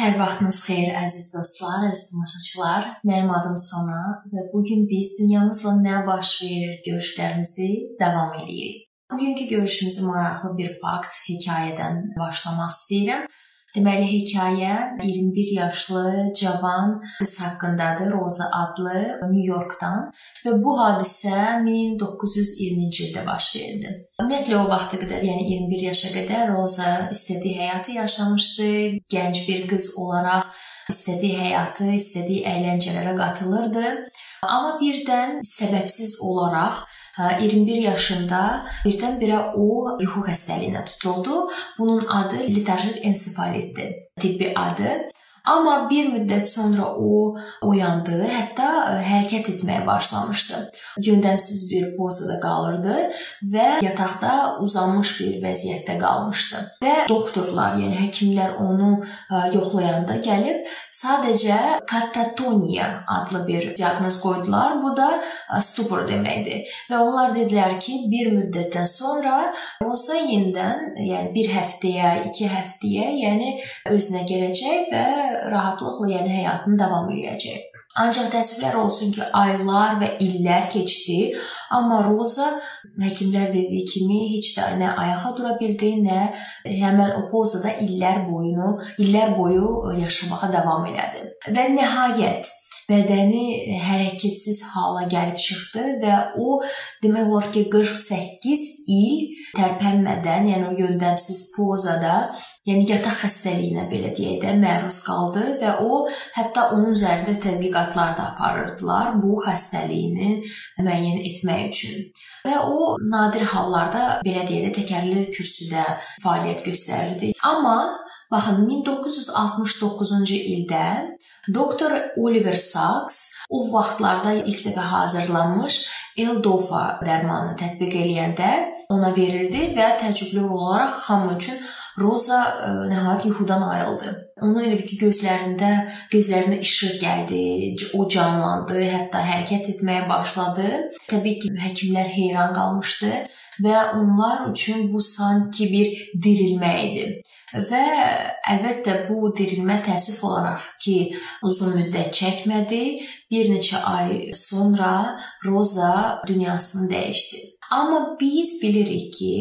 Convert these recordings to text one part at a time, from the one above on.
Hər vaxtınız xeyir əziz dostlar, əziz tamaşaçılar. Mənim adım Sona və bu gün biz dünyamızla nə baş verir görüşlərimizi davam edirik. Bugünkü görüşümüzü maraqlı bir fakt, hekayədən başlamaq istəyirəm. Deməli hekayə 21 yaşlı cavan qız haqqındadır, Roza adlı, New Yorkdan və bu hadisə 1920-ci ildə baş verdi. Ümumiyyətlə o vaxta qədər, yəni 21 yaşa qədər Roza istədiyi həyatı yaşamışdı. Gənc bir qız olaraq istədiyi həyatı, istədiyi əyləncələrə qatılırdı. Amma birdən səbəbsiz olaraq 21 yaşında birdən-birə o yuxu xəstəliyinə tutuldu. Bunun adı letarjik ensefalitdir. Tibbi adı. Amma bir müddət sonra o oyandı, hətta hərəkət etməyə başlamışdı. Yöndəmsiz bir pozada qalırdı və yataqda uzanmış bir vəziyyətdə qalmışdı. Və doktorlar, yəni həkimlər onu yoxlayanda gəlib sadəcə katatoniya adlı bir diaqnoz qoydular. Bu da stupor deməkdir. Və onlar dedilər ki, bir müddətdən sonra Rosa yenidən, yəni bir həftəyə, 2 həftəyə, yəni özünə gələcək və rahatlıqla yəni həyatını davam edəcək. Ancaq təəssüflər olsun ki, aylar və illər keçdi, amma Roza həkimlər dediyi kimi heç də nə ayağa dura bildi, nə həmin o pozada illər boyunu, illər boyu yaşamağa davam elədi. Və nəhayət bədəni hərəkətsiz hala gəlib çıxdı və o demək olar ki 48 il tərpənmədən, yəni o yöndəmsiz pozada yəni yataq xəstəliyinə belə deyək də məruz qaldı və o hətta onun üzərində tədqiqatlar da aparırdılar bu xəstəliyini müəyyən etmək üçün. Və o nadir hallarda belə deyək də təkərli kürsüdə fəaliyyət göstərirdi. Amma baxın 1969-cu ildə doktor Oliver Sacks o vaxtlarda ilk dəfə hazırlanmış L-dopa dərmanını tətbiq eləyəndə ona verildi və təcrübli olaraq hamı üçün Roza ə, e, nəhayət yuxudan ayıldı. Onun elə bir ki, gözlərində, gözlərinə işıq gəldi, o canlandı, hətta hərəkət etməyə başladı. Təbii ki, həkimlər heyran qalmışdı və onlar üçün bu sanki bir dirilmə idi. Və əlbəttə bu dirilmə təəssüf olaraq ki, uzun müddət çəkmədi. Bir neçə ay sonra Roza dünyasını dəyişdi. Amma biz bilirik ki,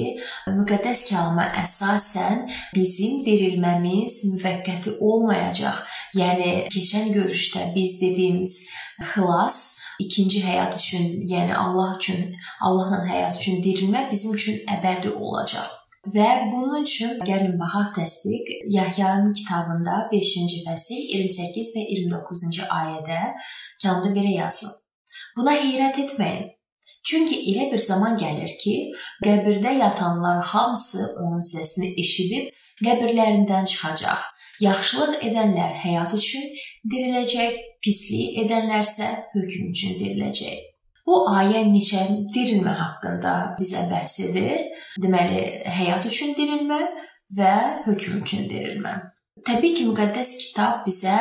müqəddəs kəlmə əsasən bizim dirilməmiz müvəqqəti olmayacaq. Yəni keçən görüşdə biz dediyimiz xilas ikinci həyat üçün, yəni Allah üçün, Allahla həyat üçün dirilmə bizim üçün əbədi olacaq. Və bunun üçün gəlin baxaq təsdiq Yahyanın kitabında 5-ci fəsil 28 və 29-cu ayədə kəndə belə yazılıb. Buna heyrət etməyin. Çünki elə bir zaman gəlir ki, qəbirdə yatanlar hamısı onun səsini eşidib qəbirlərindən çıxacaq. Yaxşılıq edənlər həyat üçün diriləcək, pislik edənlərsə hökm üçün diriləcək. Bu ayə neçə dirilmə haqqında bizə bəhs edir. Deməli, həyat üçün dirilmə və hökm üçün dirilmə. Təbii ki, müqəddəs kitab bizə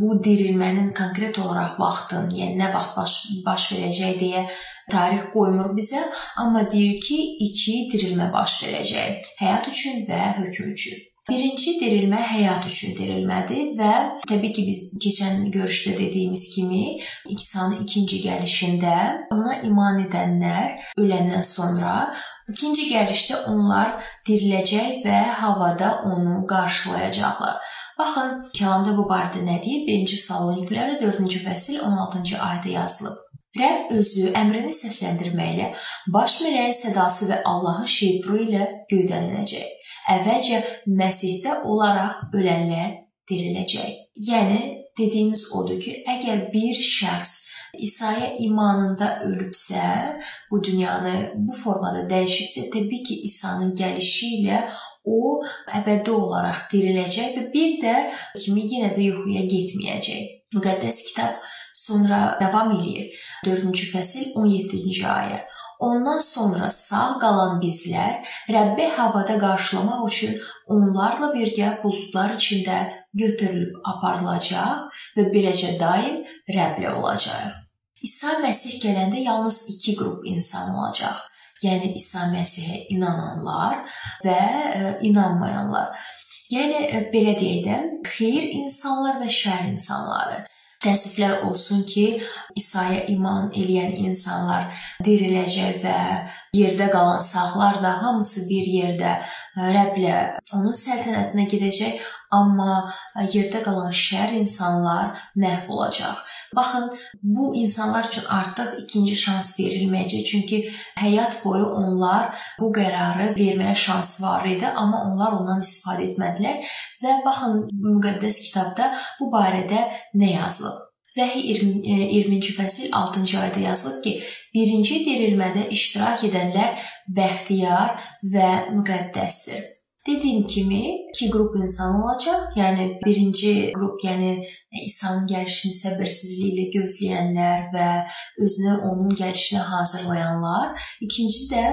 bu dirilmənin konkret olaraq vaxtın, yəni nə vaxt baş, baş verəcək deyə tarix qoymur bizə, amma deyir ki, iki dirilmə baş verəcək. Həyat üçün və hökm üçün. Birinci dirilmə həyat üçün dirilmədir və təbii ki, biz keçən görüşdə dediyimiz kimi İsa'nın ikinci gəlişində ona iman edənlər öləndən sonra İkinci gəlişdə onlar diriləcək və havada onu qarşılayacaqlar. Baxın, kəlamda bu barədə nə deyir? 1-ci Saloniklilərə 4-cü fəsil 16-cı ayədə yazılıb. Rəbb özü əmrini səsləndirməklə baş mələyin sədası və Allahın şeypuru ilə göydən enəcək. Əvvəlcə Məsihdə olaraq ölənlər diriləcək. Yəni dediyimiz odur ki, əgər bir şəxs İsa'ya imanında ölübsə, bu dünyanı bu formada dəyişibsə, təbii ki, İsa'nın gəlişi ilə o əbədi olaraq diriləcək və bir də kimi yenə də yuxuya getməyəcək. Müqəddəs kitab sonra davam eləyir. 4-cü fəsil 17-ci ayə. Ondan sonra sağ qalan bizlər Rəbbi havada qarşılamaq üçün onlarla birgə buludlar içində götürülüb aparılacaq və beləcə daim Rəbblə olacağıq. İsa Məsih gələndə yalnız 2 qrup insan olacaq. Yəni İsa Məsihə inananlar və e, inanmayanlar. Yəni belə deyək də, xeyir insanlar və şər insanları Təəssüflər olsun ki, İsa'ya iman eləyən insanlar diriləcək və yerdə qalan sağlar da hamısı bir yerdə Rəbblə onun səltənətinə gedəcək, amma yerdə qalan şər insanlar məhv olacaq. Baxın, bu insanlar üçün artıq ikinci şans verilməyəcək, çünki həyat boyu onlar bu qərarı verməyə şans var idi, amma onlar ondan istifadə etmədilər və baxın müqəddəs kitabda bu barədə nə yazılıb? Vəhiy 20, 20-ci fəsil 6-cı ayədə yazılıb ki, birinci dirilmədə iştirak edənlər bəxtiyar və müqəddəsdir. Dediyim kimi, iki qrup insan olacaq. Yəni birinci qrup, yəni İsa'nın gəlişini səbirsizliklə gözləyənlər və özünü onun gəlişinə hazırlayanlar. İkincisi də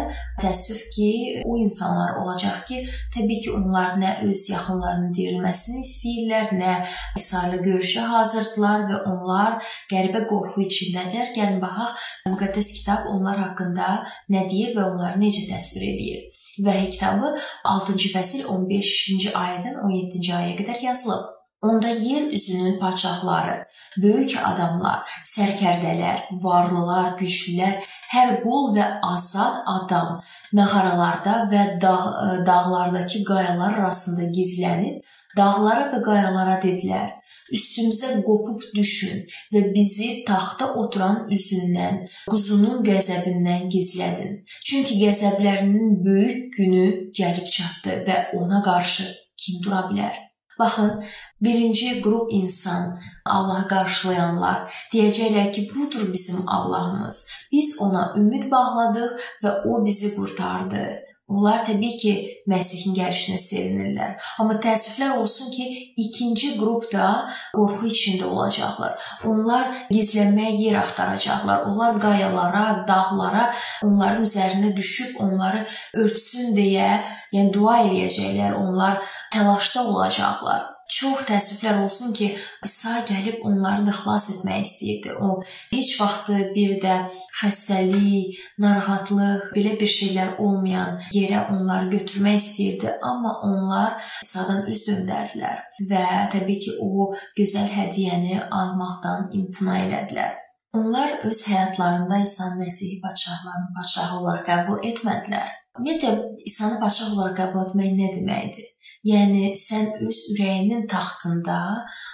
təəssüf ki, o insanlar olacaq ki, təbii ki, onlar nə öz yaxınlarının dirilməsini istəyirlər, nə İsa ilə görüşə hazırdılar və onlar qəribə qorxu içindədirlər. Gəlin baxaq, müqəddəs kitab onlar haqqında nə deyir və onları necə təsvir edir. Vəhiy kitabı 6-cı fəsil 15-ci ayədən 17-ci ayəyə qədər yazılıb. Onda yer üzünün padşahları, böyük adamlar, sərkərdələr, varlılar, güclülər, hər qul və azad adam məğaralarda və dağ, dağlardakı qayalar arasında gizlənib dağlara və qayalara dedilər: üstümüzə qopub düşün və bizi taxta oturan üzündən, quzunun qəzəbindən gizlədin. Çünki qəzəblərinin böyük günü gəlib çatdı və ona qarşı kim dura bilər? Baxın, birinci qrup insan Allahı qarşılayanlar deyəcəklər ki, budur bizim Allahımız. Biz ona ümid bağladıq və o bizi qurtardı. Onlar təbii ki, Məsihin gəlişinə sevinirlər. Amma təəssüflər olsun ki, ikinci qrup da qorxu içində olacaqlar. Onlar gizlənməyə yer axtaracaqlar. Onlar qayalara, dağlara, onların üzərinə düşüb onları örtsün deyə, yəni dua eləyəcəklər. Onlar təlaşda olacaqlar. Çox təəssüflər olsun ki, İsa gəlib onları da xilas etmək istəyirdi. O heç vaxt bir də xəstəlik, narahatlıq, belə bir şeylər olmayan yerə onları götürmək istəyirdi, amma onlar İsa'dan üz döndərdilər və təbii ki, o gözəl hədiyyəni almaqdan imtina elədilər. Onlar öz həyatlarında İsa Məsih padşahlarını padşah olaraq qəbul etmədilər. Ümumiyyətlə İsanı padşah olaraq qəbul etmək nə deməkdir? Yəni sən öz ürəyinin taxtında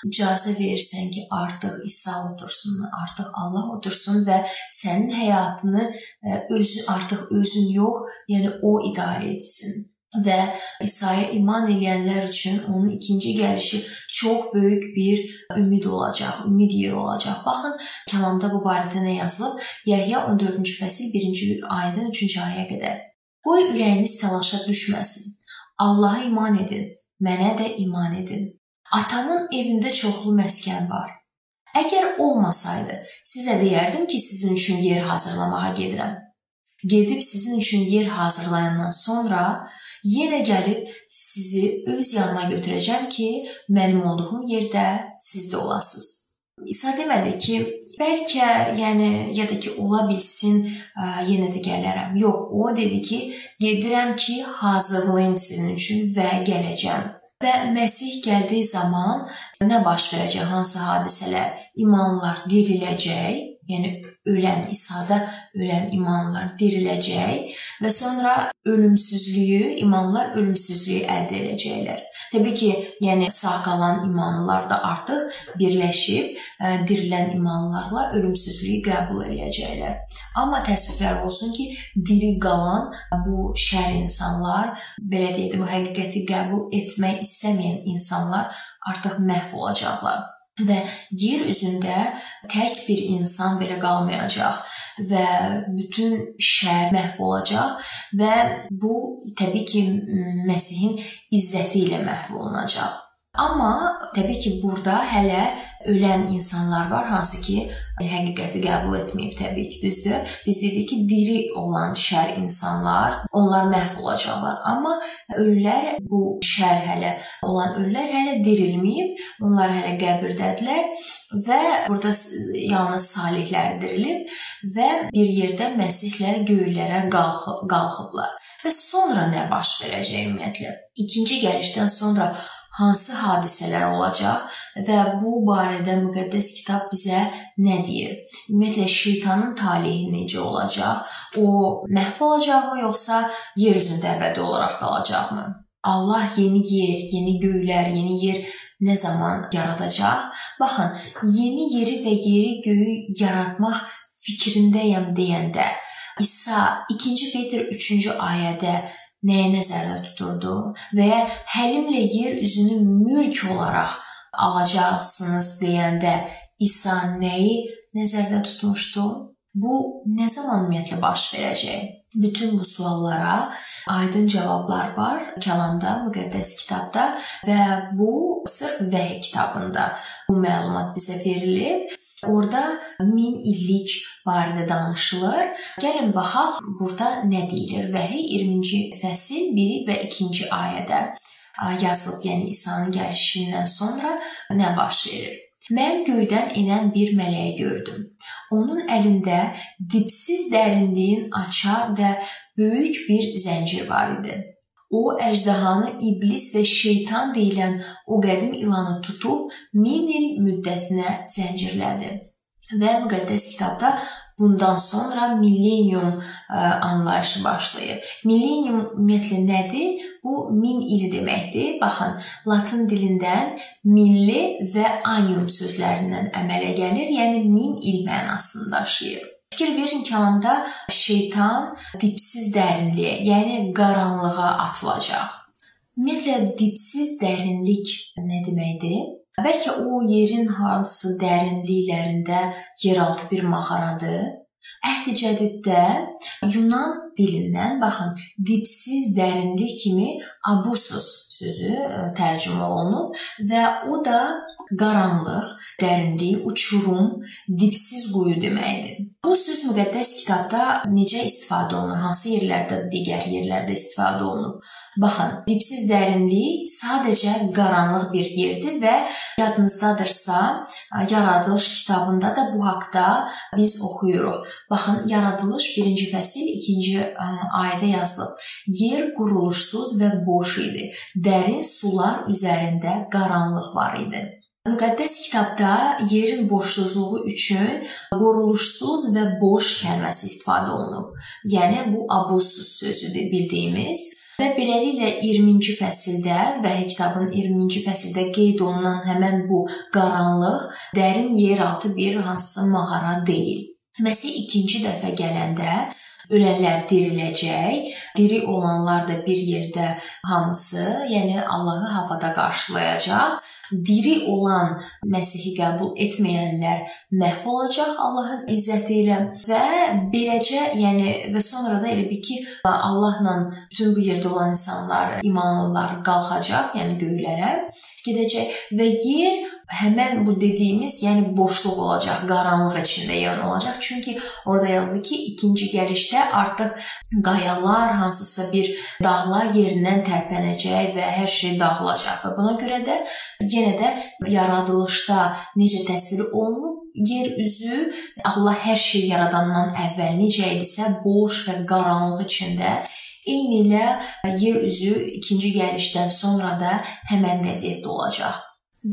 icazə verirsən ki, artıq İsa otursun, artıq Allah otursun və sənin həyatını e, özü artıq özün yox, yəni o idarə etsin və İsa'ya iman edənlər üçün onun ikinci gəlişi çox böyük bir ümid olacaq, ümid yeri olacaq. Baxın, kəlamda bu barədə nə yazılıb? Yəhya 14-cü fəsil 1-ci ayədən 3-cü ayəyə qədər. Qoy ürəyiniz təlaşa düşməsin. Allaha iman edin, mənə də iman edin. Atamın evində çoxlu məskən var. Əgər olmasaydı, sizə deyərdim ki, sizin üçün yer hazırlamağa gedirəm. Gedib sizin üçün yer hazırlayandan sonra yenə gəlib sizi öz yanıma götürəcəm ki, mənim olduğum yerdə siz də olasınız. İsa demədi ki, bəlkə, yəni ya da ki, ola bilsin, ə, yenə də gələrəm. Yox, o dedi ki, gedirəm ki, hazırlayım sizin üçün və gələcəm. Və Məsih gəldiyi zaman nə baş verəcək, hansı hadisələr? İmanlar diriləcək, yəni ölən İsa'da ölən imanlar diriləcək və sonra ölümsüzlüyü, imanlar ölümsüzlüyü əldə edəcəklər. Təbii ki, yəni sağ qalan imanlılar da artıq birləşib ə, dirilən imanlarla ölümsüzlüyü qəbul edəcəklər. Amma təəssüflər olsun ki, diri qalan bu şər insanlar, belə deyək bu həqiqəti qəbul etmək istəməyən insanlar artıq məhv olacaqlar və yer üzündə tək bir insan belə qalmayacaq və bütün şər məhv olacaq və bu təbii ki Məsihin izzəti ilə məhv olunacaq. Amma təbii ki, burada hələ ölən insanlar var, hansı ki, həqiqəti qəbul etməyib təbii ki, düzdür? Biz dedik ki, diri olan şər insanlar, onlar məhv olacaqlar. Amma ölülər, bu şər hələ olan ölülər hələ dirilməyib, onlar hələ qəbirdədirlər və burada yalnız salihlər dirilib və bir yerdə Məsihlə göylərə qalxıb, qalxıblar. Və sonra nə baş verəcək ümumiyyətlə? İkinci gəlişdən sonra hansı hadisələr olacaq və bu barədə müqəddəs kitab bizə nə deyir? Ümumiyyətlə şeytanın taleyi necə olacaq? O məhv olacaqmı yoxsa yer üzündə əbədi olaraq qalacaqmı? Allah yeni yer, yeni göylər, yeni yer nə zaman yaradacaq? Baxın, yeni yeri və yeri göyü yaratmaq fikrindəyəm deyəndə İsa 2 Petr 3-cü ayədə nəyə nəzərdə tuturdu və həlimlə yer üzünü mülk olaraq alacaqsınız deyəndə İsa nəyi nəzərdə tutmuşdu? Bu nə zaman ümumiyyətlə baş verəcək? Bütün bu suallara aydın cavablar var kəlamda, müqəddəs kitabda və bu sırf vəhy kitabında bu məlumat bizə verilib. Orda 1000 illik barədə danışılır. Gəlin baxaq burada nə deyilir. Vəhy 20-ci fəsil 1 və 2-ci ayədə yazılıb, yəni İsa'nın gəlişindən sonra nə baş verir? Mən göydən enən bir mələyi gördüm. Onun əlində dipsiz dərinliyin açar və böyük bir zəncir var idi. O əjdahanı iblis və şeytan deyilən o qədim ilanı tutub 1000 il müddətinə zəncirlədi. Və müqəddəs kitabda bundan sonra millenium ə, anlayışı başlayır. Millenium ümumiyyətlə nədir? Bu 1000 il deməkdir. Baxın, latın dilindən milli və annium sözlərindən əmələ gəlir, yəni 1000 il mənasını daşıyır. Fikir verin kəlamda şeytan dipsiz dərinliyə, yəni qaranlığa atılacaq. Ümumiyyətlə dipsiz dərinlik nə deməkdir? Bəlkə o yerin hansı dərinliklərində yeraltı bir mağaradır. Əhd-i Cədiddə Yunan dilindən baxın, dipsiz dərinlik kimi abusus sözü tərcümə olunub və o da qaranlıq, dərinlik, uçurum, dipsiz quyu deməkdir. Bu söz müqəddəs kitabda necə istifadə olunur? Hansı yerlərdə, digər yerlərdə istifadə olunub? Baxın, dipsiz dərinlik sadəcə qaranlıq bir yerdir və yadınızdadırsa, Yaradılış kitabında da bu haqqda biz oxuyuruq. Baxın, Yaradılış 1-ci fəsil 2-ci ayədə yazılıb. Yer quruluşsuz və boş idi. Dərin sular üzərində qaranlıq var idi. Müqəddəs kitabda yerin boşluqluğu üçün qoruluşsuz və boş kəlməsi istifadə olunub. Yəni bu abusuz sözüdür bildiyimiz. Və beləliklə 20-ci fəsildə və kitabın 20-ci fəsildə qeyd olunan həmin bu qaranlıq dərin yeraltı bir hansısa mağara deyil. Məsih ikinci dəfə gələndə ölənlər diriləcək, diri olanlar da bir yerdə hamısı, yəni Allahı havada qarşılayacaq diri olan Məsihi qəbul etməyənlər məhv olacaq Allahın izzəti ilə və beləcə, yəni və sonra da elə bil ki, Allahla bütün bu yerdə olan insanlar, imanlılar qalxacaq, yəni göylərə gedəcək və yer həmən bu dediyimiz, yəni boşluq olacaq, qaranlıq içində yəni olacaq. Çünki orada yazılır ki, ikinci gəlişdə artıq qayalar, hansısa bir dağlar yerindən tərpənəcək və hər şey dağılacaq və buna görə də yenə də yaradılışda necə təsvir olunub, yer üzü Allah hər şey yaradandan əvvəl necə idisə, boş və qaranlıq içində Eyni ilə yer üzü ikinci gəlişdən sonra da həmən vəziyyətdə olacaq.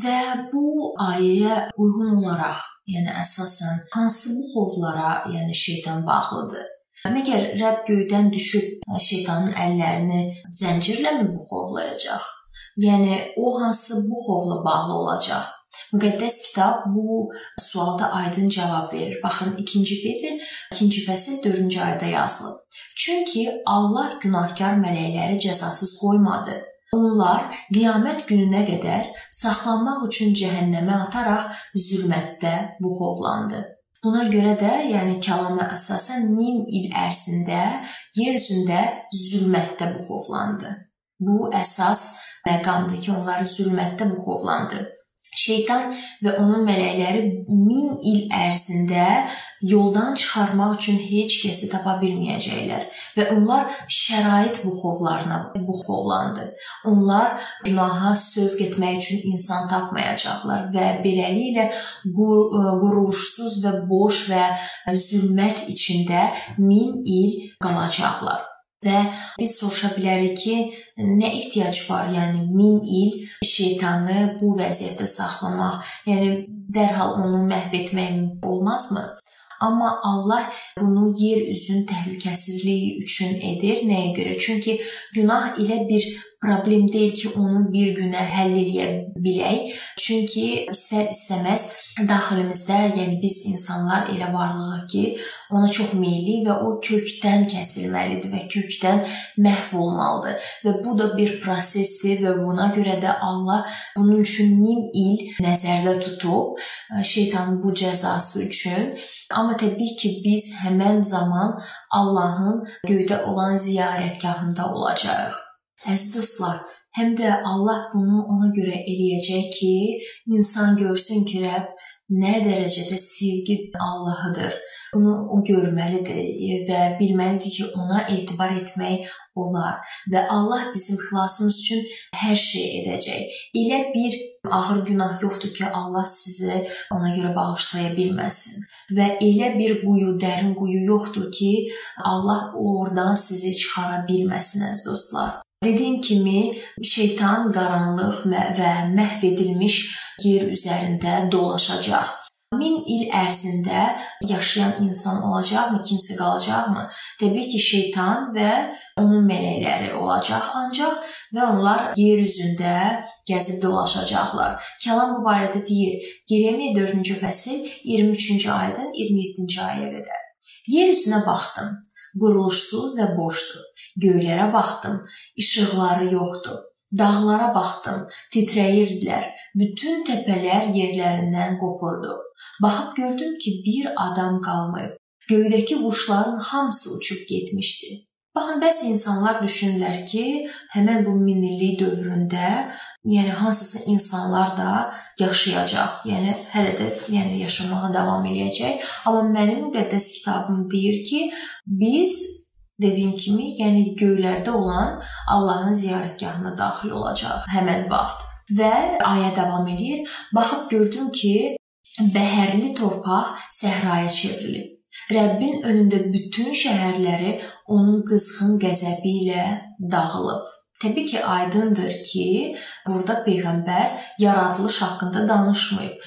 Və bu ayəyə uyğun olaraq, yəni əsasən hansı bu xovlara, yəni şeytan bağlıdır? Məgər Rəbb göydən düşüb şeytanın əllərini zəncirləmi bu xovlayacaq? Yəni o hansı bu xovla bağlı olacaq? Müqəddəs kitab bu sualda aydın cavab verir. Baxın 2-ci Petr 2-ci fəsil 4-cü ayədə yazılıb. Çünki Allah günahkar mələkləri cəzasız qoymadı. Onlar qiyamət gününə qədər saxlanmaq üçün cəhənnəmə ataraq zülmətdə buxovlandı. Buna görə də, yəni kəlama əsasən 1000 il ərzində yer üzündə zülmətdə buxovlandı. Bu əsas məqamdır ki, onlar zülmətdə buxovlandı. Şeytan və onun mələkləri 1000 il ərzində yoldan çıxarmaq üçün heç kəsi tapa bilməyəcəklər və onlar şərait buxovlarına buxovlandı. Onlar günaha sövq etmək üçün insan tapmayacaqlar və beləliklə quruluşsuz və boş və zülmət içində 1000 il qalacaqlar. Və biz soruşa bilərik ki, nə ehtiyac var? Yəni 1000 il şeytanı bu vəziyyətdə saxlamaq, yəni dərhal onu məhv etmək olmazmı? Amma Allah bunu yer üzünün təhlükəsizliyi üçün edir. Nəyə görə? Çünki günah ilə bir problem deyil ki, onu bir günə həll edə bilək. Çünki istər-istəməz daxilimizdə, yəni biz insanlar elə varlığıq ki, ona çox meyilli və o kökdən kəsilməlidir və kökdən məhv olmalıdır. Və bu da bir prosesdir və buna görə də Allah bunun üçün 1000 il nəzərdə tutub şeytanın bu cəzası üçün. Amma təbii ki, biz həmən zaman Allahın göydə olan ziyarətgahında olacağıq. Əziz dostlar, həm də Allah bunu ona görə eləyəcək ki, insan görsün ki, Rəbb nə dərəcədə sevgi Allahıdır. Bunu o görməlidir və bilməlidir ki, ona etibar etmək olar və Allah bizim xilasımız üçün hər şey edəcək. Elə bir ağır günah yoxdur ki, Allah sizi ona görə bağışlaya bilməsin və elə bir quyu, dərin quyu yoxdur ki, Allah oradan sizi çıxara bilməsin əziz dostlar. Dediyim kimi, şeytan qaranlıq və məhv edilmiş yer üzərində dolaşacaq. Min il ərzində yaşayan insan olacaqmı, kimsə qalacaqmı? Təbii ki, şeytan və onun mələkləri olacaq ancaq və onlar yer üzündə gəzib dolaşacaqlar. Kəlam bu barədə deyir. Yeremiya 4-cü fəsil 23-cü ayədən 27-ci ayəyə qədər. Yer üzünə baxdım. Quruluşsuz və boşdur. Göylərə baxdım, işıqları yoxdur. Dağlara baxdım, titrəyirdilər. Bütün təpələr yerlərindən qopurdu. Baxıb gördüm ki, bir adam qalmayıb. Göydəki quşların hamısı uçub getmişdi. Baxın, bəzi insanlar düşünürlər ki, həmin bu minillik dövründə, yəni hansısa insanlar da yaşayacaq. Yəni hələ də yəni yaşamağa davam eləyəcək. Amma mənim müqəddəs kitabım deyir ki, biz Dediyim kimi, yəni göylərdə olan Allahın ziyarətgahına daxil olacaq həmin vaxt. Və ayə davam edir. Baxıb gördüm ki, bəhərli torpaq səhraya çevrilib. Rəbbin önündə bütün şəhərləri onun qızğın qəzəbi ilə dağılıb. Təbii ki, aydındır ki, burada peyğəmbər yaradılış haqqında danışmayıb.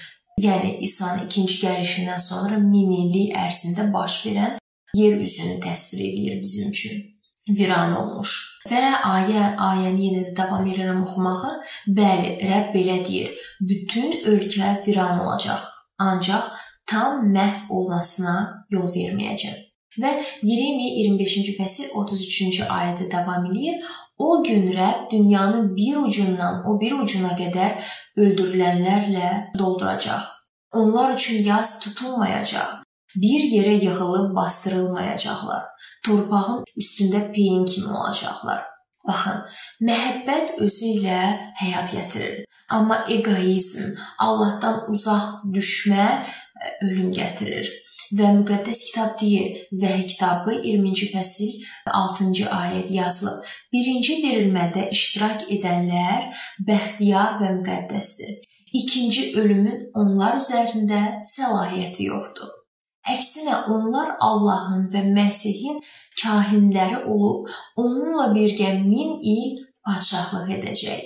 Yəni İsa'nın ikinci gəlişindən sonra min illik ərzində baş verən yer üzünü təsvir eləyir bizim üçün. Viran olmuş. Və ayə ayəni yenə də davam edirəm oxumağa. Bəli, Rəbb belə deyir: bütün ölkə viran olacaq, ancaq tam məhv olmasına yol verməyəcəm. Və Yeremiya 25-ci fəsil 33-cü ayədə davam edir. O gün Rəbb dünyanın bir ucundan o bir ucuna qədər öldürülənlərlə dolduracaq. Onlar üçün yaz tutulmayacaq bir yerə yığılıb bastırılmayacaqlar. Torpağın üstündə peyin kimi olacaqlar. Baxın, məhəbbət özü ilə həyat gətirir. Amma egoizm, Allahdan uzaq düşmə e, ölüm gətirir. Və müqəddəs kitab deyir, Vəhy kitabı 20-ci fəsil 6-cı ayət yazılıb. Birinci dirilmədə iştirak edənlər bəxtiyar və müqəddəsdir. İkinci ölümün onlar üzərində səlahiyyəti yoxdur. Əksinə onlar Allahın və Məsihin kahinləri olub onunla birgə min il padşahlıq edəcək.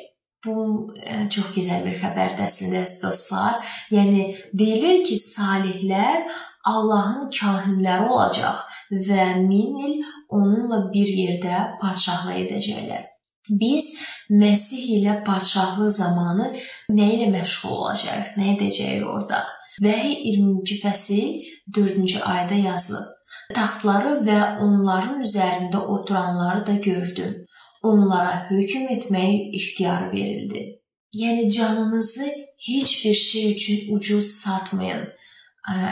Bu e, çox gözəl bir xəbərdir əslində dostlar. Yəni deyilir ki, salihlər Allahın kahinləri olacaq və min il onunla bir yerdə padşahlıq edəcəklər. Biz Məsih ilə padşahlıq zamanı nə ilə məşğul olacağıq? Nə edəcəyik orada? Vəhy 20-ci fəsil 4-cü ayədə yazılıb. Taxtları və onların üzərində oturanları da gördüm. Onlara hökm etmək ixtiyarı verildi. Yəni canınızı heç bir şey üçün ucuz satmayın.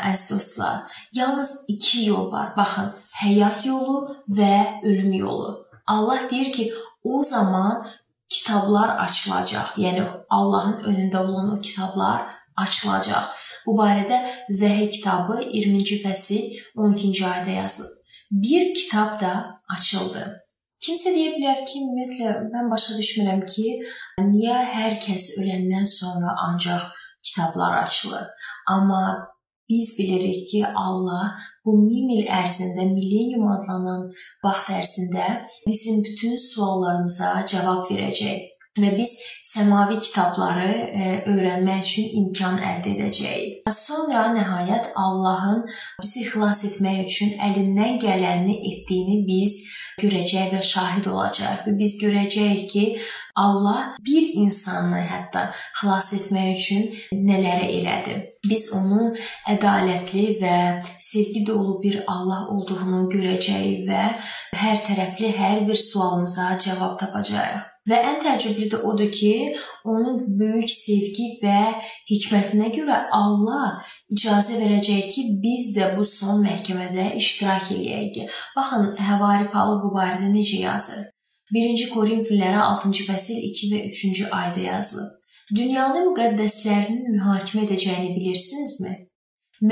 Əziz dostlar, yalnız iki yol var. Baxın, həyat yolu və ölüm yolu. Allah deyir ki, o zaman kitablar açılacaq. Yəni Allahın önündə olan o kitablar açılacaq Bu barədə Vəhy kitabı 20-ci fəsil 12-ci ayədə yazılıb. Bir kitab da açıldı. Kimsə deyə bilər ki, ümumiyyətlə mən başa düşmürəm ki, niyə hər kəs öləndən sonra ancaq kitablar açılır. Amma biz bilirik ki, Allah bu 1000 il ərzində, millenium adlanan vaxt ərzində bizim bütün suallarımıza cavab verəcək və biz səmavi kitabları e, öyrənmək üçün imkan əldə edəcəyik. Sonra nəhayət Allahın bizi xilas etmək üçün əlindən gələni etdiyini biz görəcək və şahid olacaq və biz görəcəyik ki, Allah bir insanı hətta xilas etmək üçün nələri elədi. Biz onun ədalətli və sevgi dolu bir Allah olduğunu görəcəyik və hər tərəfli hər bir sualımıza cavab tapacağıq. Və ən təəccüblü də odur ki, onun böyük sevgi və hikmətinə görə Allah icazə verəcək ki, biz də bu son məhkəmədə iştirak eləyək. Baxın, Həvari Paul bu barədə necə yazır? 1-ci Korinfillərə 6-cı fəsil 2 və 3-cü ayədə yazılıb. Dünyanı müqəddəslərinin mühakimə edəcəyini bilirsinizmi?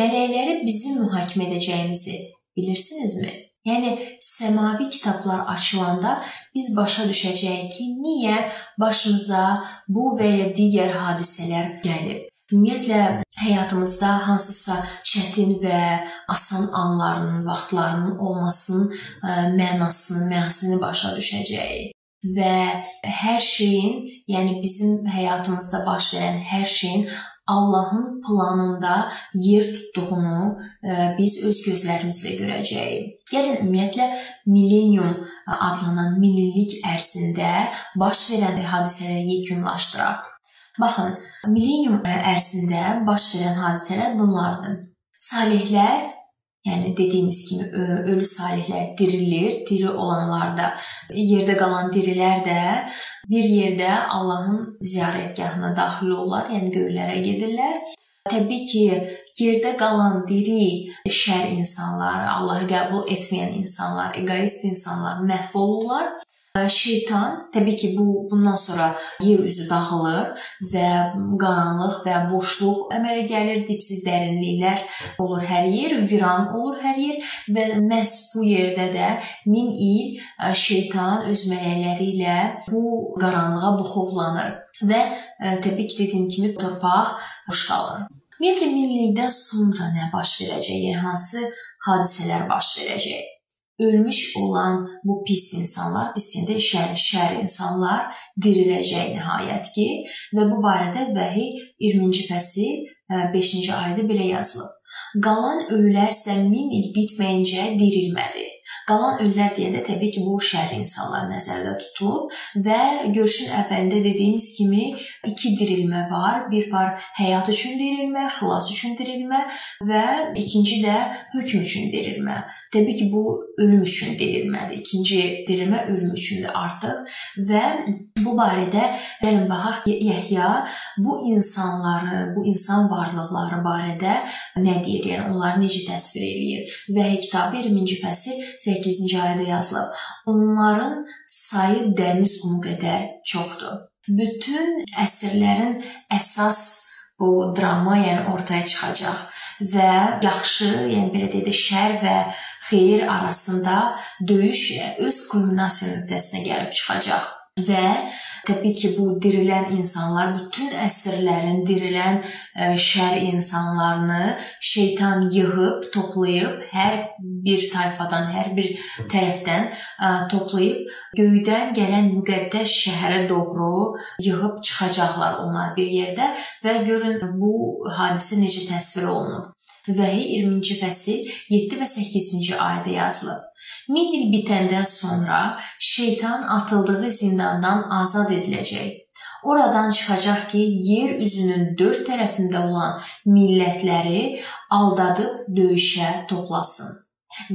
Mələkləri bizim mühakimə edəcəyimizi bilirsinizmi? Yəni səmavi kitablar açılanda biz başa düşəcəyik ki, niyə başımıza bu və ya digər hadisələr gəlib. Ümumiyyətlə həyatımızda hansısa çətin və asan anlarının, vaxtlarının olmasının e, mənasını, mənasını başa düşəcəyik və hər şeyin, yəni bizim həyatımızda baş verən hər şeyin Allahın planında yer tutduğunu e, biz öz gözlərimizlə görəcəyik. Gəlin ümumiyyətlə millenium adlanan minillik ərzində baş verən hadisələri yekunlaşdıraq. Baxın, millenium ərzində baş verən hadisələr bunlardır. Salihlər Yəni dediyimiz kimi ölü salihlər dirilir, diri olanlar da, yerdə qalan dirilər də bir yerdə Allahın ziyarətgahına daxil olurlar, yəni göylərə gedirlər. Təbii ki, yerdə qalan diri şər insanlar, Allahı qəbul etməyən insanlar, egoist insanlar məhv olurlar Şeytan təbii ki, bu bundan sonra yer üzü dağılır və qaranlıq və boşluq əmələ gəlir, dipsiz dərinliklər olur hər yer, viran olur hər yer və məhz bu yerdə də 1000 il şeytan öz mələkləri ilə bu qaranlığa buxovlanır və təbii ki, dediyim kimi torpaq boş qalır. Ümumiyyətlə minillikdən sonra nə baş verəcək? Yəni hansı hadisələr baş verəcək? Ölmüş olan bu pis insanlar, biz deyəndə şər, şər insanlar diriləcək nəhayət ki və bu barədə Vəhi 20-ci fəsil 5-ci ayədə belə yazılıb. Qalan ölülər isə min il bitməyincə dirilmədi. Qalan ölülər deyəndə təbii ki, bu şər insanlar nəzərdə tutulub və görüşün əvvəlində dediyimiz kimi iki dirilmə var. Bir var həyat üçün dirilmə, xilas üçün dirilmə və ikinci də hökm üçün dirilmə. Təbii ki, bu ölüm üçün dirilmədir. İkinci dirilmə ölüm üçündür artıq və bu barədə gəlin baxaq Yəhya bu insanları, bu insan varlıqları barədə nə deyir? Yəni onları necə təsvir eləyir? Vəhy kitabı 20-ci fəsil 8-ci ayədə yazılıb. Onların sayı dəniz qumu qədər çoxdur. Bütün əsrlərin əsas bu drama, yəni ortaya çıxacaq və yaxşı, yəni belə deyək də şər və xeyir arasında döyüş öz kulminasiya nöqtəsinə gəlib çıxacaq və təbii ki, bu dirilən insanlar bütün əsrlərin dirilən ə, şər insanlarını şeytan yığıb, toplayıb hər bir tayfadan, hər bir tərəfdən ə, toplayıb göydən gələn müqəddəs şəhərə doğru yığıb çıxacaqlar onlar bir yerdə və görün bu hadisə necə təsvir olunub. Vəhi 20-ci fəsil 7 və 8-ci ayədə yazılıb. Min il bitəndən sonra şeytan atıldığı zindandan azad ediləcək. Oradan çıxacaq ki, yer üzünün dörd tərəfində olan millətləri aldadıb döyüşə toplasın.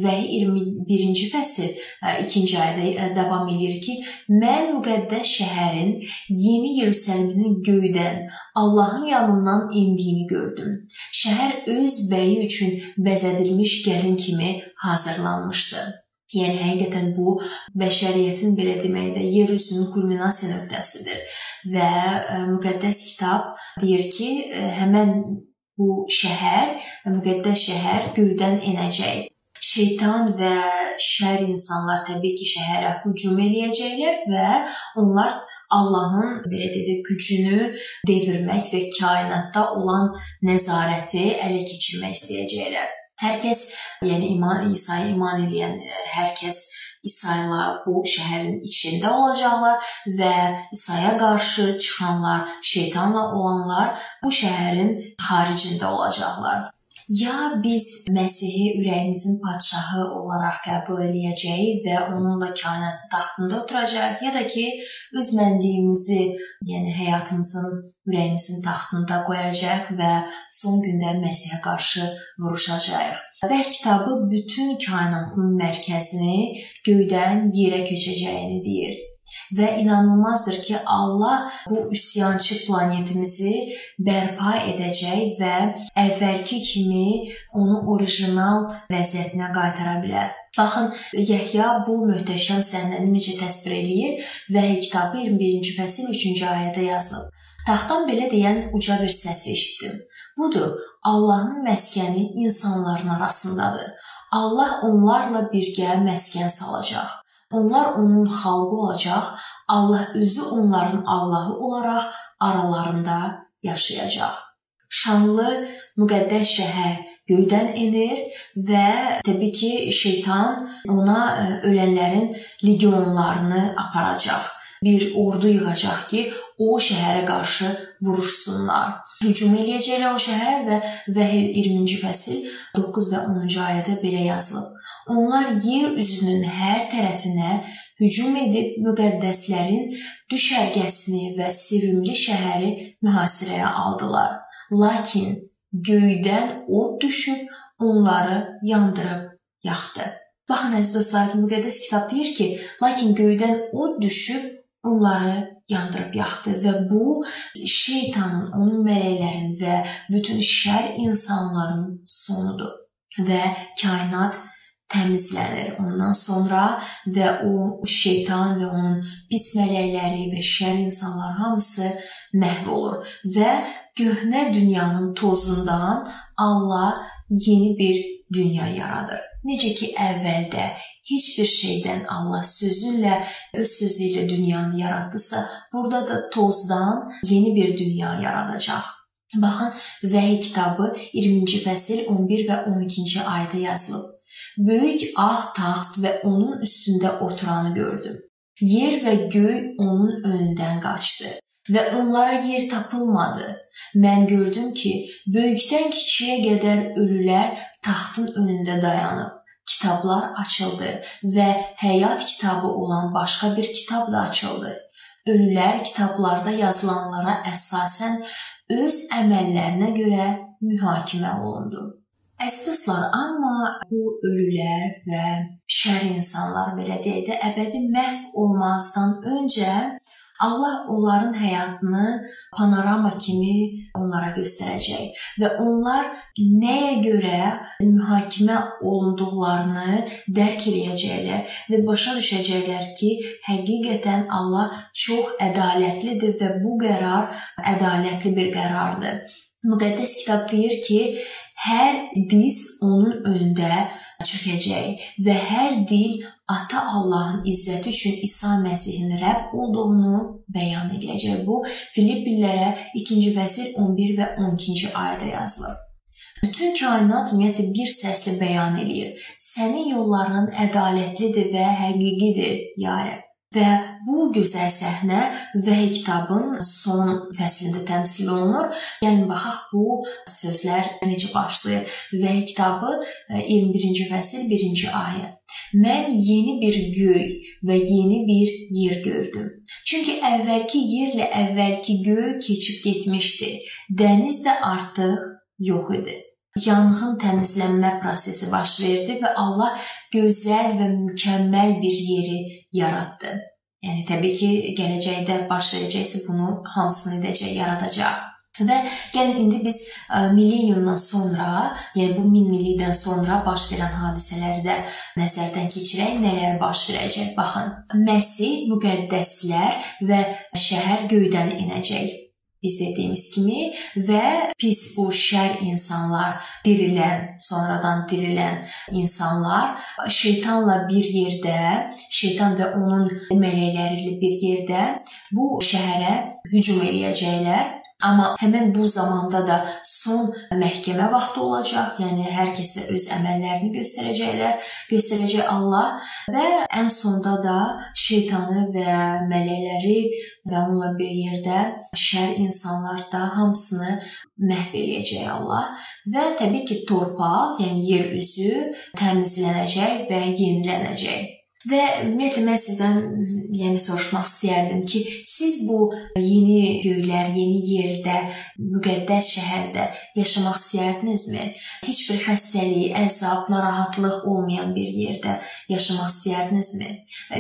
Və 21-ci fəsil 2-ci ayədə davam edir ki, mən müqəddəs şəhərin Yeni Yerusəlimin göydən Allahın yanından endiyini gördüm. Şəhər öz bəyi üçün bəzədilmiş gəlin kimi hazırlanmışdı. Yəni həqiqətən bu bəşəriyyətin belə deməkdə yer üzünün kulminasiya nöqtəsidir və e, müqəddəs kitab deyir ki, e, həmin bu şəhər, müqəddəs şəhər göydən enəcək. Şeytan və şər insanlar təbii ki, şəhərə hücum eləyəcəklər və onlar Allahın belə deyək gücünü devirmək və kainatda olan nəzarəti ələ keçirmək istəyəcəklər. Hər kəs, yəni iman İsa'ya iman edən hər kəs İsa'yla bu şəhərin içində olacaqlar və İsa'ya qarşı çıxanlar, şeytanla olanlar bu şəhərin xaricində olacaqlar. Ya biz Məsihi ürəyimizin padşahı olaraq qəbul eləyəcəyik və onunla kainatın taxtında oturacağıq, ya da ki, öz mənliyimizi, yəni həyatımızın ürəyimizin taxtında qoyacağıq və son gündə Məsihə qarşı vuruşacağıq. Və kitabı bütün kainatın mərkəzini göydən yerə köçəcəyini deyir və inanılmazdır ki, Allah bu üsyançı planetimizi bərpa edəcək və əvvəlki kimi onu orijinal vəziyyətinə qaytara bilər. Baxın, Yəhya bu möhtəşəm səhnəni necə təsvir eləyir və kitabı 21-ci fəsil 3-cü ayədə yazılıb. Taxtdan belə deyən uca bir səs eşitdim. Budur, Allahın məskəni insanların arasındadır. Allah onlarla birgə məskən salacaq. Onlar onun xalqı olacaq. Allah özü onların Allahı olaraq aralarında yaşayacaq. Şanlı, müqəddəs şəhər göydən enir və təbii ki, şeytan ona e, ölənlərin legionlarını aparacaq. Bir ordu yığacaq ki, o şəhərə qarşı vuruşsunlar. Hücum eləyəcəklər o şəhərə və Vəhiy 20-ci fəsil 9 və 10-cu ayədə belə yazılıb. Onlar yer üzünün hər tərəfinə hücum edib müqəddəslərin düşərgəsini və sevimli şəhəri mühasirəyə aldılar. Lakin göydən od düşüb onları yandırıb yaxdı. Baxın əziz dostlar, müqəddəs kitab deyir ki, lakin göydən od düşüb onları yandırıb yaxdı və bu şeytanın, onun mələklərin və bütün şər insanların sonudur və kainat təmizlənir ondan sonra və o şeytan və onun pis mələkləri və şər insanlar hamısı məhv olur və köhnə dünyanın tozundan Allah yeni bir dünya yaradır. Necə ki əvvəldə heç bir şeydən Allah sözülə öz sözü ilə dünyanı yaratdısa, burada da tozdan yeni bir dünya yaradacaq. Baxın, Vəhiy kitabı 20-ci fəsil 11 və 12-ci ayədə yazılıb. Böyük ağ taxt və onun üstündə oturanı gördüm. Yer və göy onun önündən qaçdı və onlara yer tapılmadı. Mən gördüm ki, böyükdən kiçiyə qədər ölülər taxtın önündə dayanıb. Kitablar açıldı və həyat kitabı olan başqa bir kitab da açıldı. Ölülər kitablarda yazılanlara əsasən öz əməllərinə görə mühakimə olundu. Əziz dostlar, amma bu ölülər və şər insanlar belə deyək də əbədi məhv olmazdan öncə Allah onların həyatını panorama kimi onlara göstərəcək və onlar nəyə görə mühakimə olunduqlarını dərk edəcəklər və başa düşəcəklər ki, həqiqətən Allah çox ədalətlidir və bu qərar ədalətli bir qərardır. Müqəddəs kitab deyir ki, hər diz onun önündə çökəcək və hər dil Ata Allahın izzəti üçün İsa Məsihin Rəbb olduğunu bəyan edəcək. Bu Filippilərə 2-ci fəsil 11 və 12-ci ayədə yazılıb. Bütün kainat ümumiyyətlə bir səslə bəyan eləyir. Sənin yolların ədalətlidir və həqiqidir, ya Rəbb. Və bu gözəl səhnə Vəhiy kitabın son fəslində təmsil olunur. Gəlin baxaq bu sözlər necə başlayır. Vəhiy kitabı 21-ci e, fəsil 1-ci ayə. Mən yeni bir göy və yeni bir yer gördüm. Çünki əvvəlki yerlə əvvəlki göy keçib getmişdi. Dəniz də artıq yox idi yanğın təmizlənmə prosesi baş verdi və Allah gözəl və mükəmməl bir yeri yaratdı. Yəni təbii ki, gələcəkdə baş verəcəksə bunu hamısını edəcək, yaradacaq. Və gəlin indi biz milleniumdan sonra, yəni bu 1000 illikdən sonra baş verən hadisələri də nəzərdən keçirək, nələr baş verəcək. Baxın, Məsih, müqəddəslər və şəhər göydən enəcək. Biz dediyimiz kimi və pis bu şər insanlar, dirilən, sonradan dirilən insanlar şeytanla bir yerdə, şeytan və onun mələkləri ilə bir yerdə bu şəhərə hücum eləyəcəklər. Amma həmin bu zamanda da son məhkəmə vaxtı olacaq. Yəni hər kəsə öz əməllərini göstərəcəklər, göstərəcək Allah və ən sonda da şeytanı və mələkləri və onunla bir yerdə şər insanlar da hamısını məhv eləyəcək Allah və təbii ki, torpaq, yəni yer üzü təmizlənəcək və yenilənəcək. Və ümumiyyətlə mən sizdən yəni soruşmaq istəyərdim ki, siz bu yeni göylər, yeni yerdə, müqəddəs şəhərdə yaşamaq istəyirdinizmi? Heç bir xəstəlik, əzab, narahatlıq olmayan bir yerdə yaşamaq istəyirdinizmi?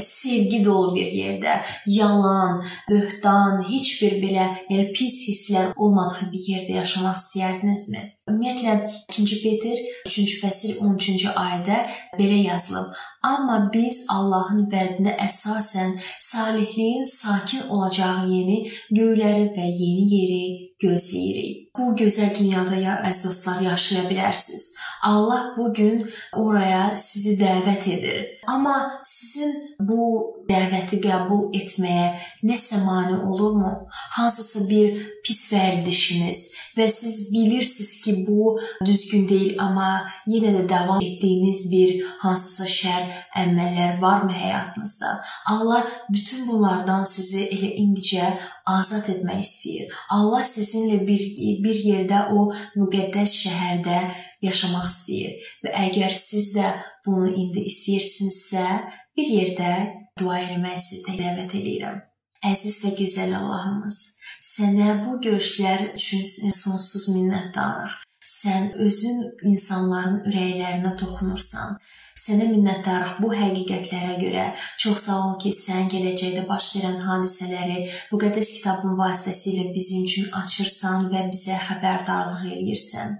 Sevgi dolu bir yerdə, yalan, böhtan, heç bir belə yəni pis hisslər olmadığı bir yerdə yaşamaq istəyirdinizmi? Ümumiyyətlə 2-ci Peter 3-cü fəsil 13-cü ayədə belə yazılıb: "Amma biz Allahın vədinə əsasən salihliyin sakin olacağı yeni göyləri və yeni yeri gözləyirik." Bu gözəl dünyada ya əziz dostlar yaşaya bilərsiniz. Allah bu gün oraya sizi dəvət edir. Amma sizin bu dəvəti qəbul etməyə nəsə mane olurmu? Hansısa bir pis vərdişiniz və siz bilirsiniz ki, bu düzgün deyil, amma yenə də davam etdiyiniz bir hansısa şər əməllər varmı həyatınızda? Allah bütün bunlardan sizi elə indicə azad etmək istəyir. Allah sizinlə bir bir yerdə o müqəddəs şəhərdə yaşamaq istəyir və əgər siz də bunu indi istəyirsinizsə, bir yerdə dua etməyi sizə dəvət edirəm. Əziz və gözəl Allahımız, sənə bu görüşlər üçün sonsuz minnətdarıq. Sən özün insanların ürəklərinə toxunursan. Sənə minnətdarıq bu həqiqətlərə görə. Çox sağ ol ki, sən gələcəkdə baş verən hadisələri bu qəddəs kitabın vasitəsilə bizim üçün açırsan və bizə xəbərdarlıq eləyirsən.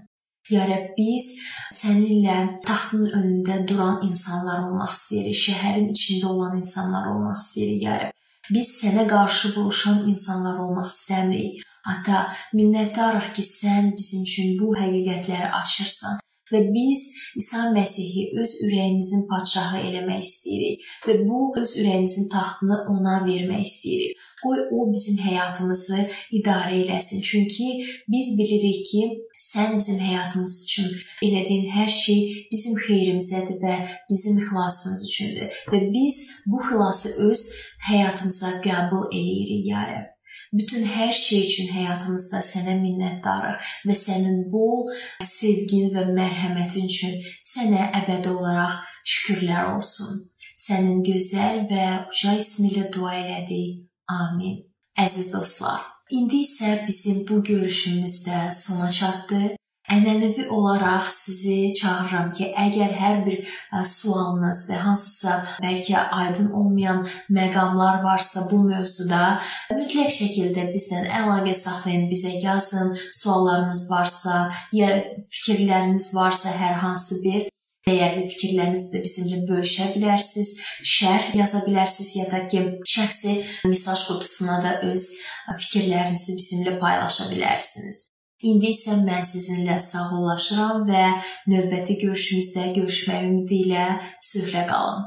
Ya Rəbb, biz səninlə taxtın önündə duran insanlar olmaq istəyirik, şəhərin içində olan insanlar olmaq istəyirik, ya Rəbb. Biz sənə qarşı vuruşan insanlar olmaq istəmirik. Ata, minnətdarıq ki, sən bizim üçün bu həqiqətləri açırsan və biz İsa Məsihi öz ürəyimizin padşahı eləmək istəyirik və bu öz ürəyimizin taxtını ona vermək istəyirik. Qoy o bizim həyatımızı idarə eləsin. Çünki biz bilirik ki, sən bizim həyatımız üçün elədiyin hər şey bizim xeyrimizədir və bizim xilasımız üçündür. Və biz bu xilası öz həyatımıza qəbul eləyirik, ya Rəbb. Bütün hər şey üçün həyatımızda sənə minnətdarıq və sənin bol sevgin və mərhəmətin üçün sənə əbədi olaraq şükürlər olsun. Sənin gözəl və uca ismi ilə dua elədik. Amin. Əziz dostlar, indi isə bizim bu görüşümüz də sona çatdı. Ənənəvi olaraq sizi çağırıram ki, əgər hər bir ə, sualınız və hansısa bəlkə aydın olmayan məqamlar varsa bu mövzuda, mütləq şəkildə bizdən əlaqə saxlayın, bizə yazın. Suallarınız varsa, ya fikirləriniz varsa hər hansı bir dəyərli fikirlərinizi də bizimlə bölüşə bilərsiniz, şərh yaza bilərsiniz ya da ki, şəxsi mesaj qutusuna da öz fikirlərinizi bizimlə paylaşa bilərsiniz. İndi isə mən sizinlə sağollaşıram və növbəti görüşümüzdə görüşmək ümidi ilə sülhlə qalın.